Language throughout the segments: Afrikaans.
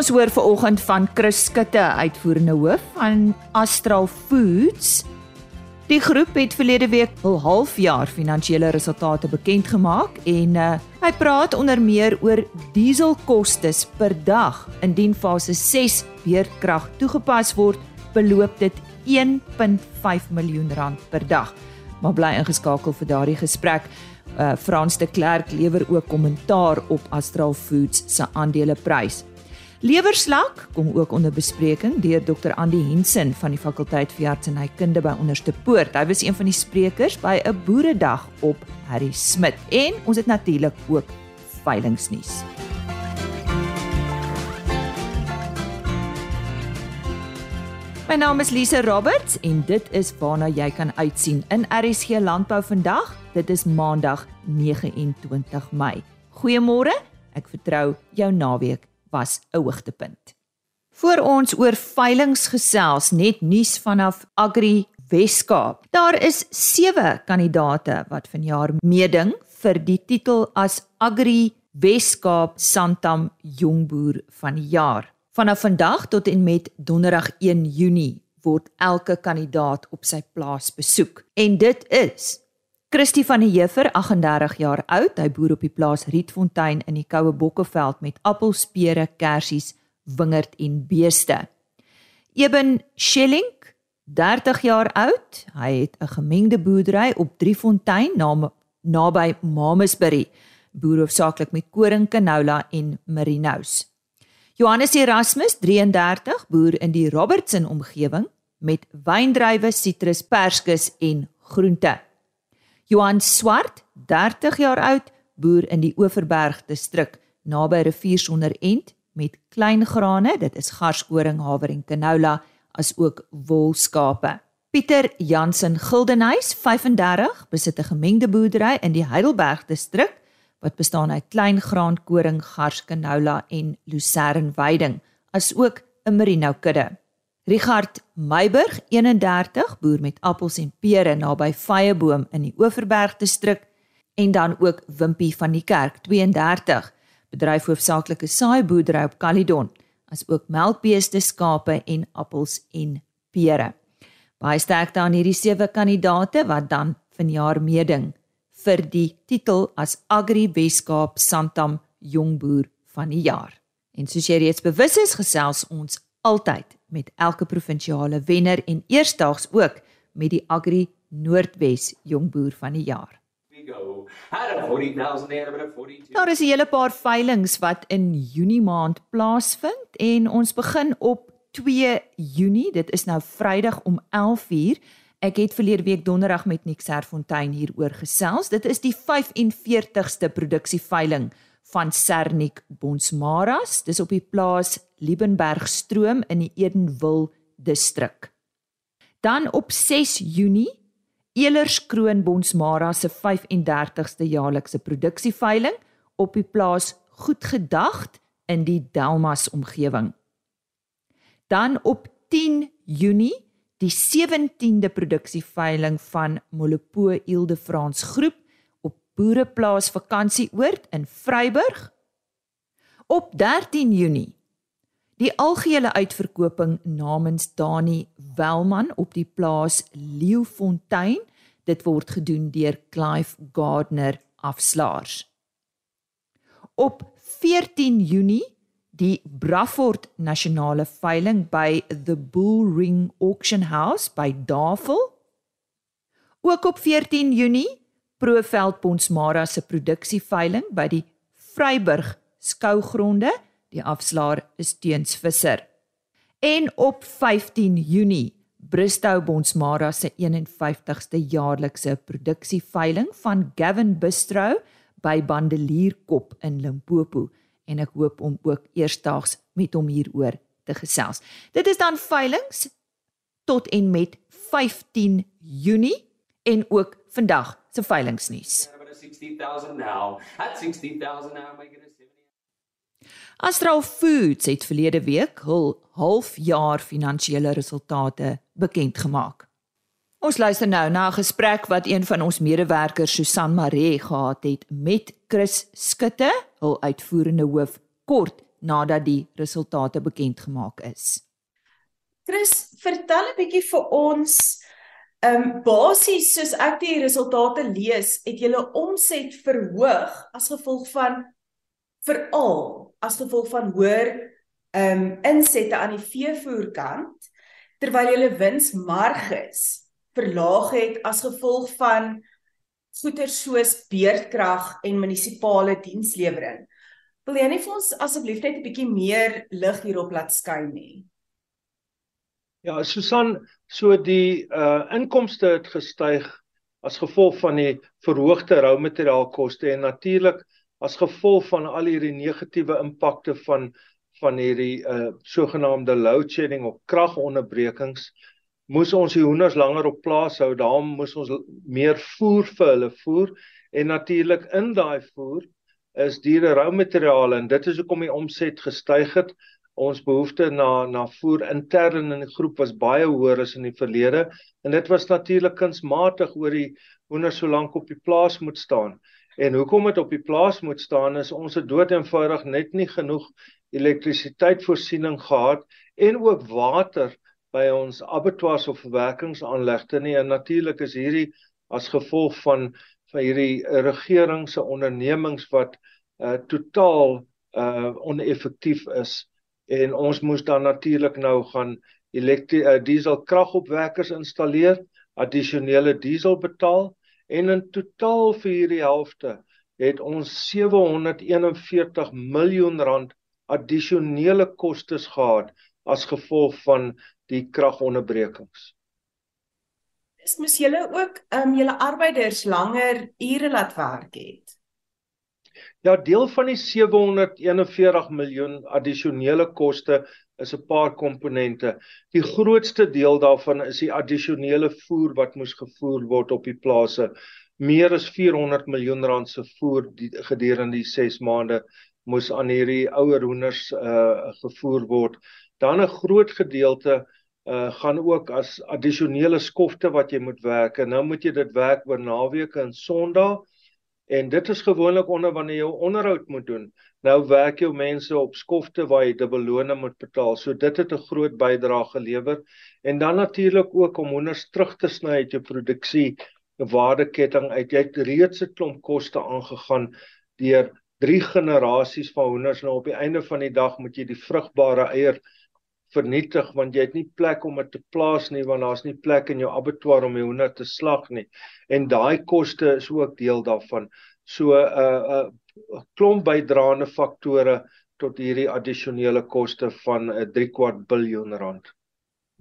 Ons hoor veraloggend van Chris Skutte, uitvoerende hoof van Astral Foods. Die groep het verlede week hul halfjaar finansiële resultate bekend gemaak en uh, hy praat onder meer oor dieselkoste per dag. Indien fase 6 beerkrag toegepas word, beloop dit 1.5 miljoen rand per dag. Maar bly ingeskakel vir daardie gesprek. Uh, Frans de Klerk lewer ook kommentaar op Astral Foods se aandeleprys. Lewerslak kom ook onder bespreking deur Dr. Andy Hensen van die fakulteit vir artsenykunde by Onderste Poort. Hy was een van die sprekers by 'n boeredag op Harry Smit en ons het natuurlik ook veilingsnuus. My naam is Lise Roberts en dit is waarna jy kan uitsien in RSG Landbou vandag. Dit is Maandag 29 Mei. Goeiemôre. Ek vertrou jou naweek was 'n hoogtepunt. Voor ons oor veilinge gesels, net nuus vanaf Agri Weskaap. Daar is 7 kandidate wat vanjaar meeding vir die titel as Agri Weskaap Santam Jongboer van die jaar. Vanaf vandag tot en met Donderdag 1 Junie word elke kandidaat op sy plaas besoek en dit is Christie van die Heever, 38 jaar oud, hy boer op die plaas Rietfontein in die Koue Bokkeveld met appels, pere, kersies, wingerd en beeste. Eben Schelling, 30 jaar oud, hy het 'n gemengde boerdery op Driefontein naby Mamasbury, boer hoofsaaklik met koring, canola en merinos. Johannes Erasmus, 33, boer in die Robertson omgewing met wyndrywe, sitrus, perskes en groente. Johan Swart, 30 jaar oud, boer in die Oeverberg distrik naby rivier sonder end met klein grane, dit is garskoring, haver en canola, as ook wolskape. Pieter Jansen Gildenhuys, 35, besit 'n gemengde boerdery in die Heidelberg distrik wat bestaan uit klein graan, koring, gars, canola en lucerne weiding, as ook 'n merino kudde. Richard Meiburg 31 boer met appels en pere naby Vyeboom in die Oeverberg distrik en dan ook Wimpie van die Kerk 32 bedryf hoofsaaklike saaiboerdery op Caledon as ook melkbeeste skape en appels en pere. Baie sterkte aan hierdie sewe kandidate wat dan vanjaar meeding vir die titel as Agri Weskaap Santam Jongboer van die jaar. En soos jy reeds bewus is, gesels ons altyd met elke provinsiale wenner en eersdaags ook met die Agri Noordwes Jongboer van die jaar. Daar is 'n hele paar veilinge wat in Junie maand plaasvind en ons begin op 2 Junie. Dit is nou Vrydag om 11:00. Ek het verlede week donderdag met Nick Serfontein hieroor gesels. Dit is die 45ste produksieveiling van Sernik Bonsmaras. Dis op die plaas Liebenbergstroom in die Edenwil distrik. Dan op 6 Junie Elerskroon Bonsmara se 35ste jaarlikse produksieveiling op die plaas Goedgedagd in die Delmas omgewing. Dan op 10 Junie die 17de produksieveiling van Molopo Ilde Frans Groep op Boereplaas Vakansieoord in Vryburg. Op 13 Junie Die algehele uitverkoping namens Dani Welman op die plaas Leeufontein, dit word gedoen deur Clive Gardner afslaers. Op 14 Junie die Braford Nasionale Veiling by the Bull Ring Auction House by Davel. Ook op 14 Junie Proveld Ponsmara se produksieveiling by die Vryburg skougronde Die afslaer is teens visser. En op 15 Junie Bristow Bonsmara se 51ste jaarlikse produksieveiling van Gavin Bistro by Bandelierkop in Limpopo en ek hoop om ook eersdaags met hom hieroor te gesels. Dit is dan veilings tot en met 15 Junie en ook vandag se veilingsnuus. 60000 now. At 60000 now my goodness. Astral Foods het verlede week hul halfjaar finansiële resultate bekend gemaak. Ons luister nou na 'n gesprek wat een van ons medewerkers Susan Maree gehad het met Chris Skutte, hul uitvoerende hoof kort nadat die resultate bekend gemaak is. Chris, vertel 'n bietjie vir ons Ehm um, basies soos ek die resultate lees, het julle omset verhoog as gevolg van veral as gevolg van hoër ehm um, insette aan die veevoerkant terwyl julle winsmarges verlaag het as gevolg van voeder soos beerdkrag en munisipale dienslewering. Wil jy net vir ons asseblief net 'n bietjie meer lig hierop laat skyn nie? Ja, Susan, so die uh inkomste het gestyg as gevolg van die verhoogde roumateriaalkoste en natuurlik as gevolg van al hierdie negatiewe impakte van van hierdie uh sogenaamde load shedding of kragonderbrekings moes ons die hoenders langer op plaas hou. Daarom moes ons meer voer vir hulle voer en natuurlik in daai voer is diere roumateriaal en dit is hoekom die omset gestyg het ons behoefte na na voer intern in die groep was baie hoër as in die verlede en dit was natuurlik kunsmatig oor die hoender so lank op die plaas moet staan. En hoekom dit op die plaas moet staan is ons het dood eenvoudig net nie genoeg elektrisiteitvoorsiening gehad en ook water by ons abattoirs of verwerkingsaanlegte nie en natuurlik is hierdie as gevolg van van hierdie regering se ondernemings wat uh totaal uh oneffektief is en ons moes dan natuurlik nou gaan elektri uh, diesel kragopwekkers installeer, addisionele diesel betaal en in totaal vir hierdie helfte het ons 741 miljoen rand addisionele kostes gehad as gevolg van die kragonderbrekings. Dis mos julle ook ehm um, julle arbeiders langer ure laat werk het. Ja, deel van die 741 miljoen addisionele koste is 'n paar komponente. Die grootste deel daarvan is die addisionele voer wat moes gevoer word op die plase. Meer as 400 miljoen rand se voer gedurende die 6 maande moes aan hierdie ouer hoenders uh gevoer word. Dan 'n groot gedeelte uh gaan ook as addisionele skofte wat jy moet werk. En nou moet jy dit werk oor naweke en Sondae En dit is gewoonlik onder wanneer jy onderhoud moet doen. Nou werk jou mense op skofte waar jy dubbel loone moet betaal. So dit het 'n groot bydrae gelewer. En dan natuurlik ook om honders terug te sny uit jou produksie waardeketting uit. Jy het reeds 'n klomp koste aangegaan deur drie generasies van honders. Nou op die einde van die dag moet jy die vrugbare eier vernietig want jy het nie plek om dit te plaas nie want daar's nie plek in jou abattoir om die hoender te slag nie. En daai koste is ook deel daarvan. So 'n uh, 'n uh, klomp bydraende faktore tot hierdie addisionele koste van 'n uh, 3 kwart biljoen rand.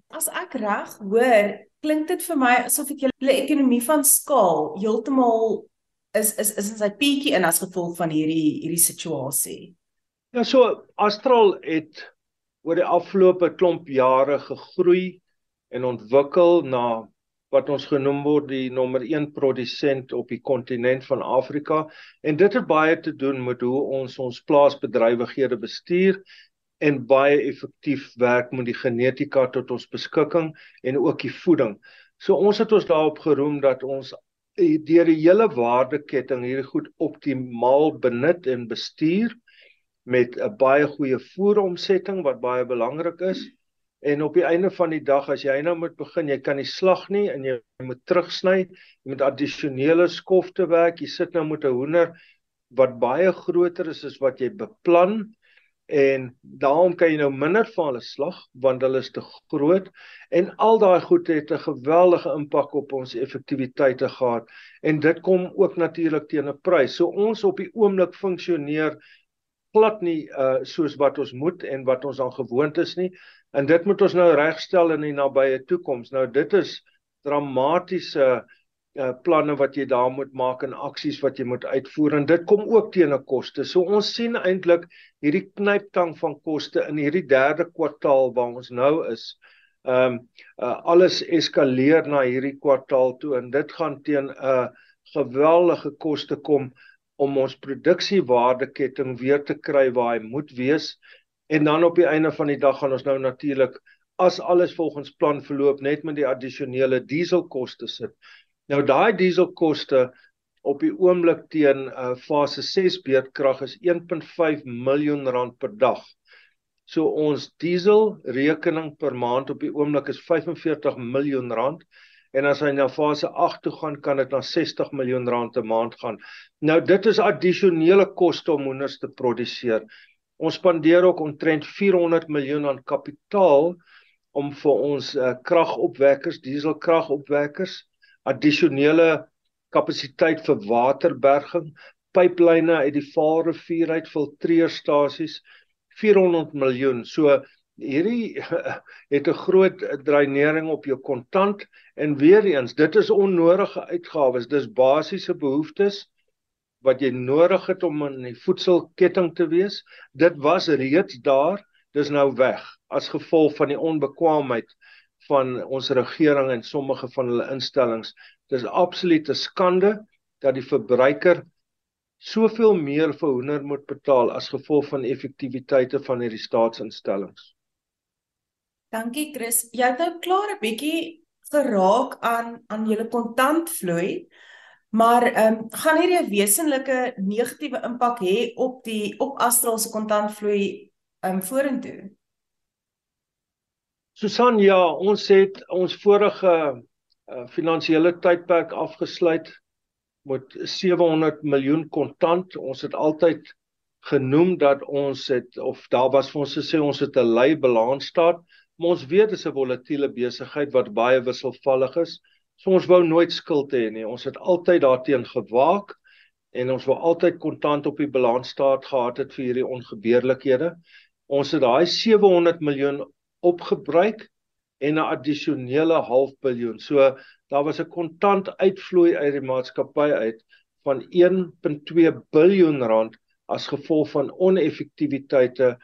As ek reg hoor, klink dit vir my asof dit julle ekonomie van skaal heeltemal is is is in sy pietjie in as gevolg van hierdie hierdie situasie. Ja, so Astral het oor die afgelope klomp jare gegroei en ontwikkel na wat ons genoem word die nommer 1 produsent op die kontinent van Afrika en dit het baie te doen met hoe ons ons plaasbedrywighede bestuur en baie effektief werk met die genetika tot ons beskikking en ook die voeding. So ons het ons daarop geroem dat ons deur die hele waardeketting hierdie goed optimaal benut en bestuur met 'n baie goeie voeromsetting wat baie belangrik is. En op die einde van die dag as jy nou moet begin, jy kan nie slag nie en jy moet terugsny, jy moet addisionele skofte werk. Jy sit nou met 'n hoender wat baie groter is as wat jy beplan en daarom kan jy nou minder van hulle slag want hulle is te groot en al daai goed het 'n geweldige impak op ons effektiwiteite gehad en dit kom ook natuurlik teen 'n prys. So ons op die oomblik funksioneer glad nie uh soos wat ons moet en wat ons al gewoond is nie. En dit moet ons nou regstel in die nabye toekoms. Nou dit is dramatiese uh planne wat jy daar moet maak en aksies wat jy moet uitvoer en dit kom ook teen 'n koste. So ons sien eintlik hierdie knyptang van koste in hierdie derde kwartaal waar ons nou is. Ehm um, uh, alles eskaleer na hierdie kwartaal toe en dit gaan teen 'n uh, geweldige koste kom om ons produksiewaardeketting weer te kry waar hy moet wees en dan op die einde van die dag gaan ons nou natuurlik as alles volgens plan verloop net met die addisionele dieselkoste sit. Nou daai dieselkoste op die oomblik teen uh, fase 6 beerdkrag is 1.5 miljoen rand per dag. So ons diesel rekening per maand op die oomblik is 45 miljoen rand en as hy na fase 8 toe gaan kan dit na 60 miljoen rand 'n maand gaan. Nou dit is addisionele koste om hoenders te produseer. Ons spandeer ook omtrent 400 miljoen aan kapitaal om vir ons uh, kragopwekkers, dieselkragopwekkers, addisionele kapasiteit vir waterberging, pyplyne uit die Vaalrivier uit, filtreerstasies 400 miljoen. So hierdie het 'n groot dreinering op jou kontant en weer eens dit is onnodige uitgawes dis basiese behoeftes wat jy nodig het om in die voedselketting te wees. Dit was reeds daar dis nou weg as gevolg van die onbekwaamheid van ons regering en sommige van hulle instellings. Dis absolute skande dat die verbruiker soveel meer vir hoender moet betaal as gevolg van effektiwiteite van hierdie staatsinstellings Dankie Chris. Jy het nou klaar 'n bietjie geraak aan aan julle kontantvloei. Maar ehm um, gaan hierdie 'n wesenlike negatiewe impak hê op die op Astral se kontantvloei ehm um, vorentoe? Susan, ja, ons het ons vorige uh, finansiële tydperk afgesluit met 700 miljoen kontant. Ons het altyd genoem dat ons het of daar was vir ons gesê ons het 'n lei balans staat Maar ons weet dis 'n volatiele besigheid wat baie wisselvallig is. So ons wou nooit skuld hê nie. Ons het altyd daarteen gewaak en ons wou altyd kontant op die balansstaat gehad het vir hierdie ongebeurlikhede. Ons het daai 700 miljoen opgebruik en 'n addisionele half biljoen. So daar was 'n kontant uitvloei uit die maatskappy uit van 1.2 biljoen rand as gevolg van oneffektiwiteite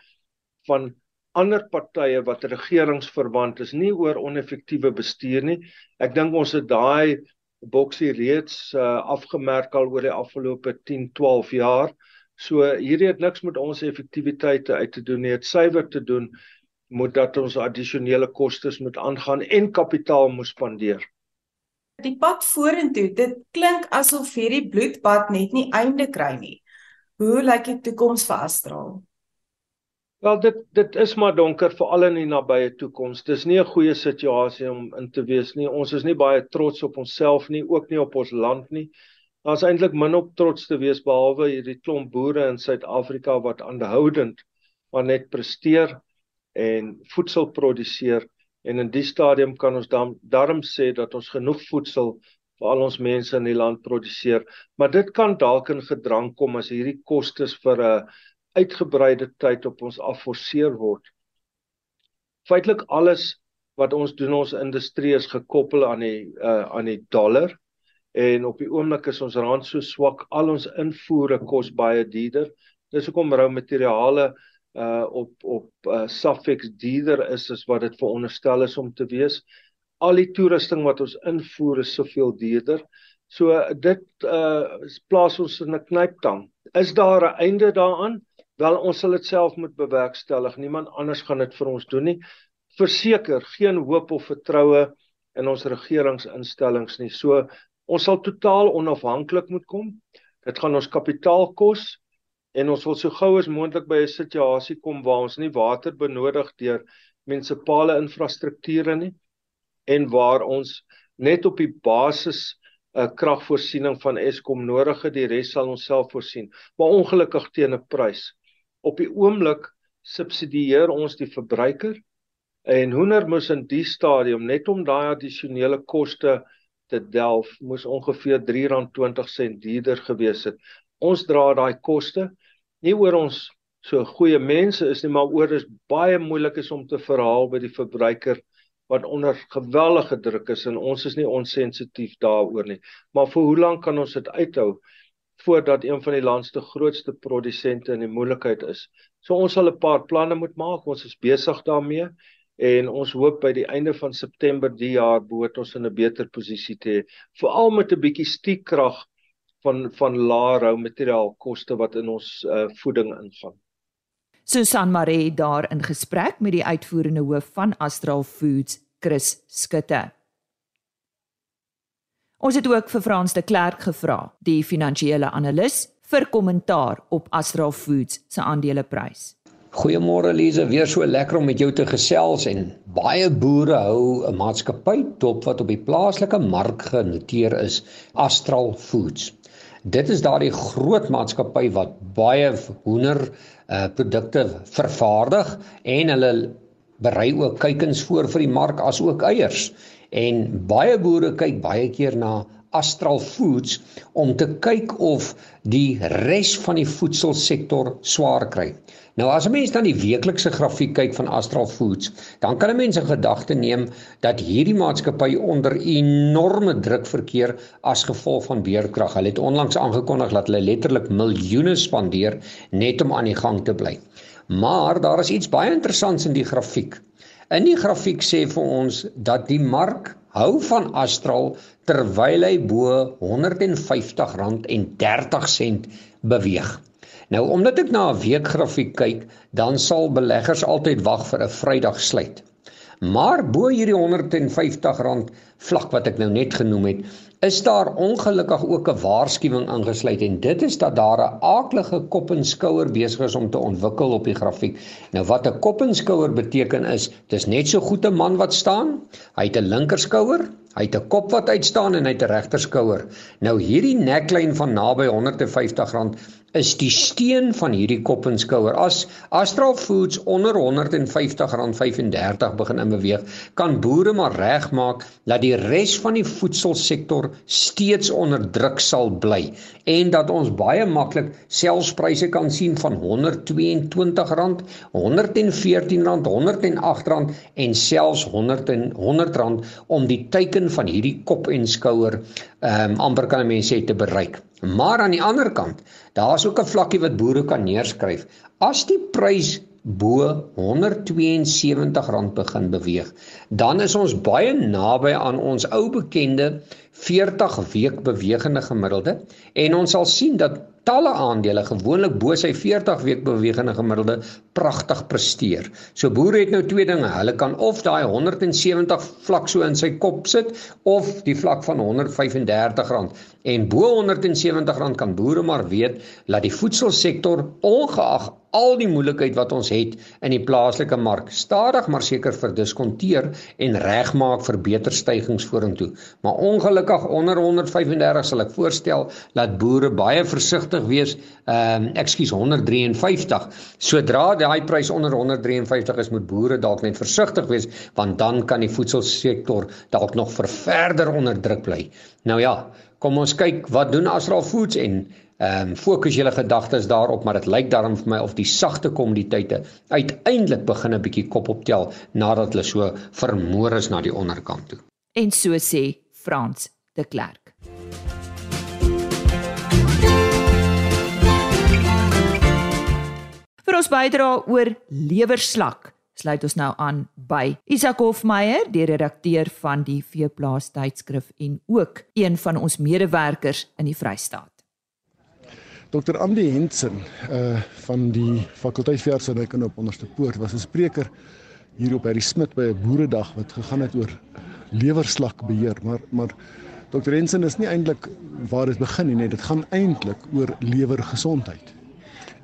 van ander partye wat regeringsverwant is nie oor oneffektiewe bestuur nie. Ek dink ons het daai boksie reeds uh, afgemerk al oor die afgelope 10, 12 jaar. So hierdie het niks met ons effektiwiteite uit te doen nie. Dit suiwer te doen moet dat ons addisionele kostes moet aangaan en kapitaal moet spandeer. Die pad vorentoe, dit klink asof hierdie bloedbad net nie einde kry nie. Hoe lyk die toekoms vir Astral? Wel dit dit is maar donker veral in die nabye toekoms. Dis nie 'n goeie situasie om in te wees nie. Ons is nie baie trots op onsself nie, ook nie op ons land nie. Daar's eintlik min op trots te wees behalwe hierdie klomp boere in Suid-Afrika wat aanhoudend maar net presteer en voedsel produseer en in die stadium kan ons dan darm sê dat ons genoeg voedsel vir al ons mense in die land produseer, maar dit kan dalk in gedrang kom as hierdie kostes vir 'n uitgebreide tyd op ons afforceer word. Feitelik alles wat ons doen ons industrie is gekoppel aan die uh, aan die dollar en op die oomblik is ons rand so swak al ons invoere kos baie duurder. Dis hoekom rou materiale uh op op uh, Safex duurder is as wat dit veronderstel is om te wees. Al die toerusting wat ons invoer is soveel duurder. So dit uh plaas ons in 'n knyptang. Is daar 'n einde daaraan? Wel ons sal dit self moet bewerkstellig. Niemand anders gaan dit vir ons doen nie. Verseker, geen hoop of vertroue in ons regeringsinstellings nie. So ons sal totaal onafhanklik moet kom. Dit gaan ons kapitaal kos en ons wil so gou as moontlik by 'n situasie kom waar ons nie water benodig deur munisipale infrastrukture nie en waar ons net op die basis 'n uh, kragvoorsiening van Eskom nodig het, die res sal ons self voorsien, maar ongelukkig teen 'n prys op die oomblik subsidieer ons die verbruiker en hoender moes in die stadium net om daai addisionele koste te delf moes ongeveer R3.20 duurder gewees het. Ons dra daai koste nie oor ons so goeie mense is nie, maar oor is baie moeilik is om te verhaal by die verbruiker wat onder geweldige druk is en ons is nie onsensitief daaroor nie. Maar vir hoe lank kan ons dit uithou? Voordat een van die land se grootste produsente in die moeilikheid is. So ons sal 'n paar planne moet maak. Ons is besig daarmee en ons hoop by die einde van September die jaar behoort ons in 'n beter posisie te hê, veral met 'n bietjie stiekkrag van van lae rou materiaal koste wat in ons uh, voeding ingaan. Susan Maree daar in gesprek met die uitvoerende hoof van Astral Foods, Chris Skutte. Ons het ook vir Frans de Klerk gevra, die finansiële analis, vir kommentaar op Astral Foods se aandeleprys. Goeiemôre Lize, weer so lekker om met jou te gesels en baie boere hou 'n maatskappy dop wat op die plaaslike mark genoteer is, Astral Foods. Dit is daardie groot maatskappy wat baie hoender uh, produkte vervaardig en hulle berei ook kuikens voor vir die mark as ook eiers. En baie boere kyk baie keer na Astral Foods om te kyk of die res van die voedselsektor swaar kry. Nou as 'n mens dan die weeklikse grafiek kyk van Astral Foods, dan kan 'n mens in gedagte neem dat hierdie maatskappy onder enorme druk verkeer as gevolg van beerkrag. Hulle het onlangs aangekondig dat hulle letterlik miljoene spandeer net om aan die gang te bly. Maar daar is iets baie interessants in die grafiek. In die grafiek sê vir ons dat die mark hou van Astral terwyl hy bo R150.30 beweeg. Nou omdat ek na 'n weekgrafiek kyk, dan sal beleggers altyd wag vir 'n Vrydag sluit. Maar bo hierdie R150 vlak wat ek nou net genoem het, is daar ongelukkig ook 'n waarskuwing ingesluit en dit is dat daar 'n aaklige kop en skouer besig is om te ontwikkel op die grafiek. Nou wat 'n kop en skouer beteken is, dis net so goed 'n man wat staan. Hy het 'n linkerskouer, hy het 'n kop wat uitstaan en hy het 'n regterskouer. Nou hierdie neklyn van naby R150 is die steen van hierdie kop en skouer. As Astral Foods onder R150.35 begin in beweeg, kan boere maar regmaak dat die res van die voedselsektor steeds onder druk sal bly en dat ons baie maklik selfspryse kan sien van R122, R114, R108 en selfs R100 om die teiken van hierdie kop en skouer ehm um, amper kan mense sê te bereik. Maar aan die ander kant, daar's ook 'n vlakkie wat boere kan neerskryf. As die prys bo R172 begin beweeg, dan is ons baie naby aan ons ou bekende 40 week bewegende gemiddelde en ons sal sien dat talle aandele gewoonlik bo sy 40 week bewegende gemiddelde pragtig presteer. So boere het nou twee dinge. Hulle kan of daai 170 vlak so in sy kop sit of die vlak van R135 en bo R170 kan boere maar weet dat die voedselsektor ongeag al die moeilikheid wat ons het in die plaaslike mark stadig maar seker verdiskonteer en regmaak vir beter stygings vorentoe. Maar ongelukkig onder 135 sal ek voorstel dat boere baie versigtig wees. Ehm um, ekskuus 153. Sodra daai prys onder 153 is, moet boere dalk net versigtig wees want dan kan die voedselsektor dalk nog verder onder druk bly. Nou ja, kom ons kyk wat doen Astral Foods en Ehm um, fokus julle gedagtes daarop, maar dit lyk daarom vir my of die sagte kommoditeite uiteindelik begin 'n bietjie kop optel nadat hulle so vermoor is na die onderkant toe. En so sê Frans de Klerk. Vir ons bydra oor lewerslak sluit ons nou aan by Isak Hofmeyer, die redakteur van die Veeplaas tydskrif en ook een van ons medewerkers in die Vrystaat. Dr. Andy Hensen uh van die fakulteit veeartsenykunde op onderste poort was 'n spreker hier op Harry Smit by 'n boeredag wat gegaan het oor lewerslakbeheer, maar maar Dr. Hensen is nie eintlik waar dit begin nie, nee, dit gaan eintlik oor lewergesondheid.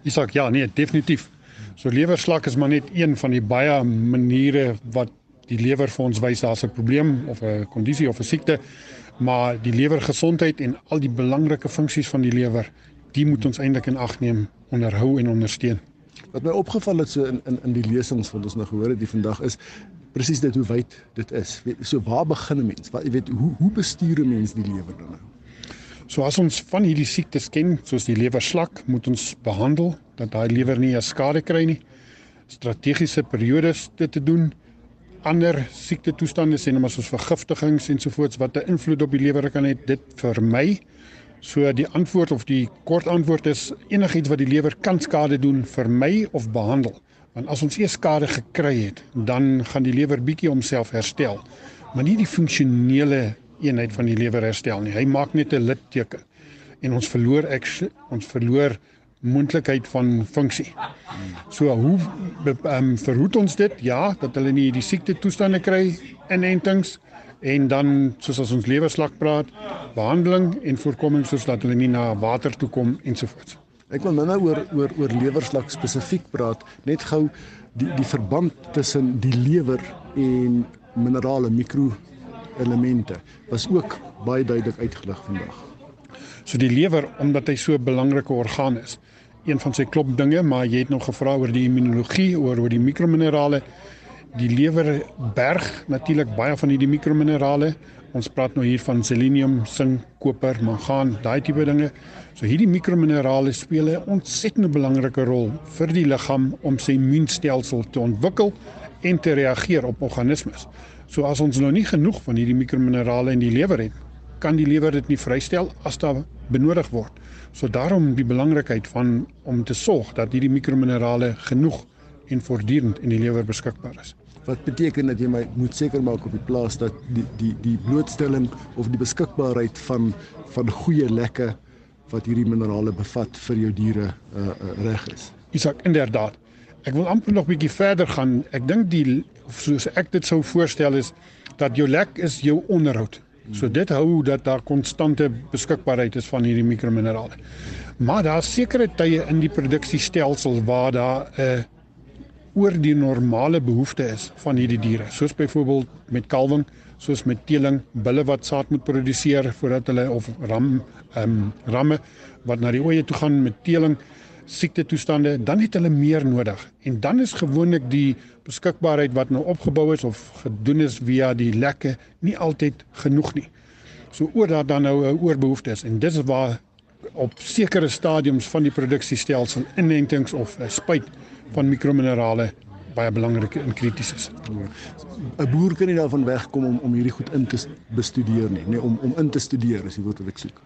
Isak, ja, nee, definitief. So lewerslak is maar net een van die baie maniere wat die lewer vir ons wys daar's 'n probleem of 'n kondisie of 'n siekte, maar die lewergesondheid en al die belangrike funksies van die lewer die moet ons eintlik in ag neem, onderhou en ondersteun. Wat my opgeval het so in in in die lesings wat ons nou gehoor het die vandag is presies dit hoe wyd dit is. So waar begin 'n mens? Wat jy weet hoe hoe bestuur 'n mens die lewer dan nou? So as ons van hierdie siektes ken, soos die lewerslak, moet ons behandel dat daai lewer nie 'n skade kry nie. Strategiese periodes dit te doen. Ander siekte toestande sien ons soos vergiftigings ensovoorts wat 'n invloed op die lewer kan hê, dit vermy. So die antwoord of die kort antwoord is enigiets wat die lewer kan skade doen vir my of behandel. Want as ons eers skade gekry het, dan gaan die lewer bietjie homself herstel, maar nie die funksionele eenheid van die lewer herstel nie. Hy maak net 'n litteken en ons verloor ek ons verloor moontlikheid van funksie. So hoe um, verhoed ons dit? Ja, dat hulle nie die siekte toestande kry inentings en dan soos as ons lewerslak praat, behandeling en voorkoming soos dat hulle nie na water toe kom ensovoorts. Ek wil nou oor oor oor lewerslak spesifiek praat, net gou die die verband tussen die lewer en minerale mikroelemente was ook baie duidelik uitgelig vandag. So die lewer omdat hy so 'n belangrike orgaan is, een van sy klop dinge, maar jy het nog gevra oor die immunologie, oor oor die mikrominerale. Die lewer berg natuurlik baie van hierdie mikrominerale. Ons praat nou hier van selenium, sink, koper, mangaan, daai tipe dinge. So hierdie mikrominerale speel 'n ontsettende belangrike rol vir die liggaam om sy immuunstelsel te ontwikkel en te reageer op organismes. So as ons nou nie genoeg van hierdie mikrominerale in die lewer het, kan die lewer dit nie vrystel as daar benodig word. So daarom die belangrikheid van om te sorg dat hierdie mikrominerale genoeg en voortdurend in die lewer beskikbaar is. Wat beteken dat jy my moet seker maak op die plaas dat die die die blootstelling of die beskikbaarheid van van goeie lekke wat hierdie minerale bevat vir jou diere uh, uh, reg is. Isak inderdaad. Ek wil amper nog bietjie verder gaan. Ek dink die soos ek dit sou voorstel is dat jou lek is jou onderhoud. So dit hou dat daar konstante beskikbaarheid is van hierdie mikrominerale. Maar daar's sekere tye in die produksiestelsel waar daar 'n uh, oor die normale behoefte is van hierdie diere, soos byvoorbeeld met kalwing, soos met teeling, bulle wat saad moet produseer voordat hulle of ram ehm um, ramme wat na die oeye toe gaan met teeling siekte toestande, dan het hulle meer nodig. En dan is gewoonlik die beskikbaarheid wat nou opgebou is of gedoen is via die lekke nie altyd genoeg nie. So oor dat dan nou 'n oorbehoefte is en dis waar op sekere stadiums van die produksiestelsel inentings of spuit van mikrominerale baie belangrik en krities is. 'n Boer kan nie daarvan wegkom om om hierdie goed in te bestudeer nie, nee om om in te studeer is die woord wat ek soek.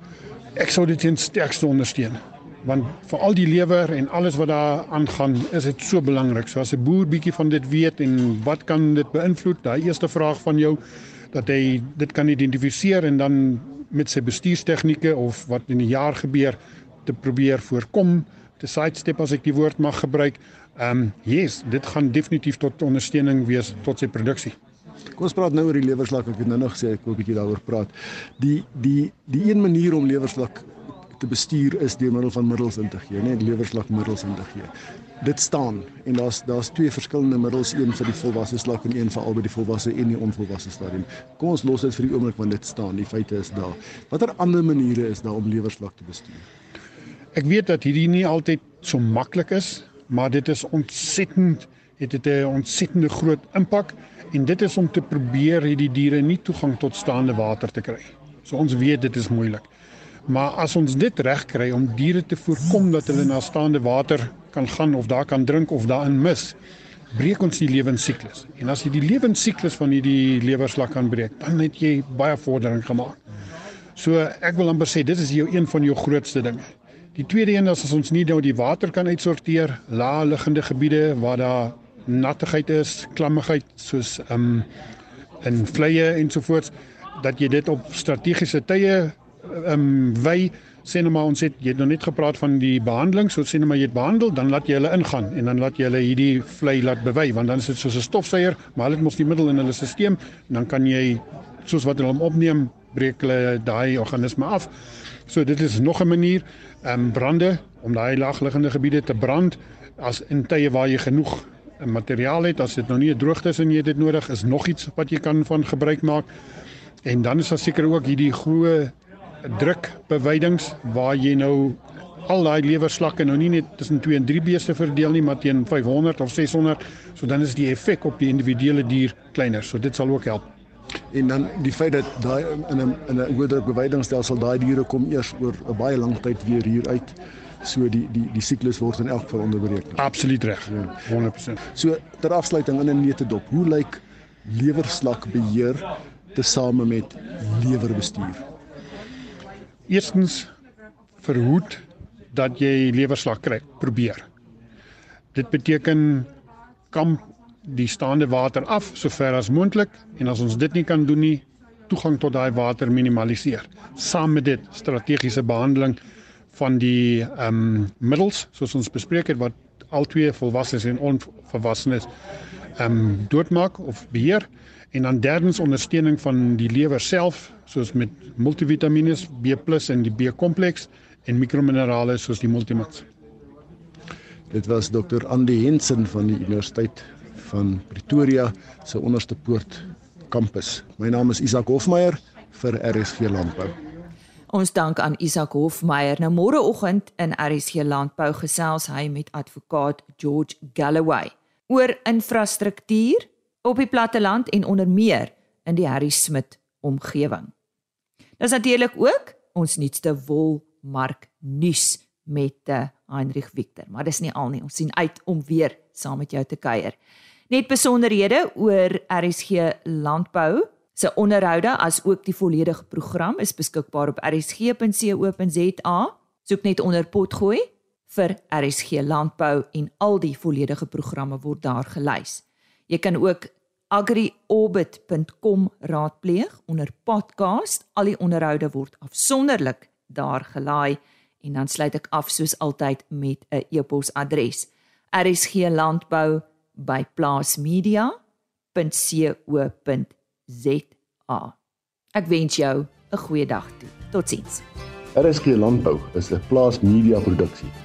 Ek sou dit in sterkste ondersteun want vir al die lewer en alles wat daar aangaan is dit so belangrik. So as 'n boer bietjie van dit weet en wat kan dit beïnvloed? Daai eerste vraag van jou dat hy dit kan identifiseer en dan met sy bestuurstegnieke of wat in die jaar gebeur te probeer voorkom, te sidestep as ek die woord mag gebruik. Ehm um, yes, dit gaan definitief tot ondersteuning wees tot sy produksie. Kom ons praat nou oor die lewerslak. Ek het nou nog gesê ek wil 'n bietjie daaroor praat. Die die die een manier om lewerslak te bestuur is deur middel van middels in te gee, nie lewerslagmiddels in te gee. Dit staan en daar's daar's twee verskillende middels, een vir die volwasse slak en een vir albei die volwasse en die onvolwasse stadium. Kom ons los dit vir die oomblik want dit staan, die feite is daar. Watter ander maniere is daar om lewerslak te bestuur? Ek weet dat hierdie nie altyd so maklik is, maar dit is ontsettend het dit 'n ontsettende groot impak en dit is om te probeer hierdie diere nie toegang tot staande water te kry. So ons weet dit is moeilik. Maar as ons dit reg kry om diere te voorkom dat hulle na staande water kan gaan of daar kan drink of daarin mis, breek ons die lewensiklus. En as jy die lewensiklus van hierdie lewerslak kan breek, dan het jy baie vordering gemaak. So ek wil amper sê dit is jou een van jou grootste dinge. Die tweede een is as ons nie nou die water kan uitsorteer, lae liggende gebiede waar daar nattigheid is, klammigheid soos um in vleie ensovoorts dat jy dit op strategiese tye ehm um, wy sê nou maar ons het jy het nog net gepraat van die behandeling so sê nou maar jy het behandel dan laat jy hulle ingaan en dan laat jy hulle hierdie vlei laat bewy want dan is dit soos 'n stofsuier maar hulle het mos die middel in hulle stelsel dan kan jy soos wat hulle hom opneem breek hulle daai organisme af. So dit is nog 'n manier ehm um, brande om daai laagliggende gebiede te brand as in tye waar jy genoeg materiaal het as dit nou nie 'n droogte is en jy dit nodig is nog iets wat jy kan van gebruik maak. En dan is daar seker ook hierdie groeë drukbewydings waar jy nou al daai lewerslakke nou nie net tussen 2 en 3 beeste verdeel nie maar teen 500 of 600 so dan is die effek op die individuele dier kleiner. So dit sal ook help. En dan die feit dat daai in 'n in 'n hoë druk bewydingsstelsel daai diere kom eers oor 'n baie lang tyd weer hier uit. So die die die siklus word in elk geval onderbreek. Absoluut reg. Ja. 100% so ter afsluiting in 'n netedop hoe lyk lewerslak beheer tesame met lewerbestuur Eerstens verhoed dat jy lewerslag kry. Probeer. Dit beteken kam die staande water af sover as moontlik en as ons dit nie kan doen nie, toegang tot daai water minimaliseer. Saam met dit strategiese behandeling van die ehm um, middels soos ons bespreek het wat al twee volwassenes en onvolwassenes ehm um, doodmaak of beheer En dan derdens ondersteuning van die lewer self, soos met multivitamiene, B+ en die B-kompleks en mikrominerale soos die multimats. Dit was Dr. Andy Hensen van die Universiteit van Pretoria se onderste poort kampus. My naam is Isak Hofmeyer vir RSG Landbou. Ons dank aan Isak Hofmeyer. Nou môreoggend in RSG Landbou gesels hy met advokaat George Galloway oor infrastruktuur op die platteland en onder meer in die Harry Smit omgewing. Dis natuurlik ook ons nuutste wolmark nuus met uh, Heinrich Victor, maar dis nie al nie. Ons sien uit om weer saam met jou te kuier. Net besonderhede oor RSG Landbou se onderhoude as ook die volledige program is beskikbaar op rsg.co.za. Soek net onder potgooi vir RSG Landbou en al die volledige programme word daar gelys. Jy kan ook agriorbit.com raadpleeg onder podcast. Al die onderhoude word afsonderlik daar gelaai en dan sluit ek af soos altyd met 'n e-posadres: rsglandbou@plaasmedia.co.za. Ek wens jou 'n goeie dag toe. Totsiens. RSG Landbou is 'n Plaas Media produksie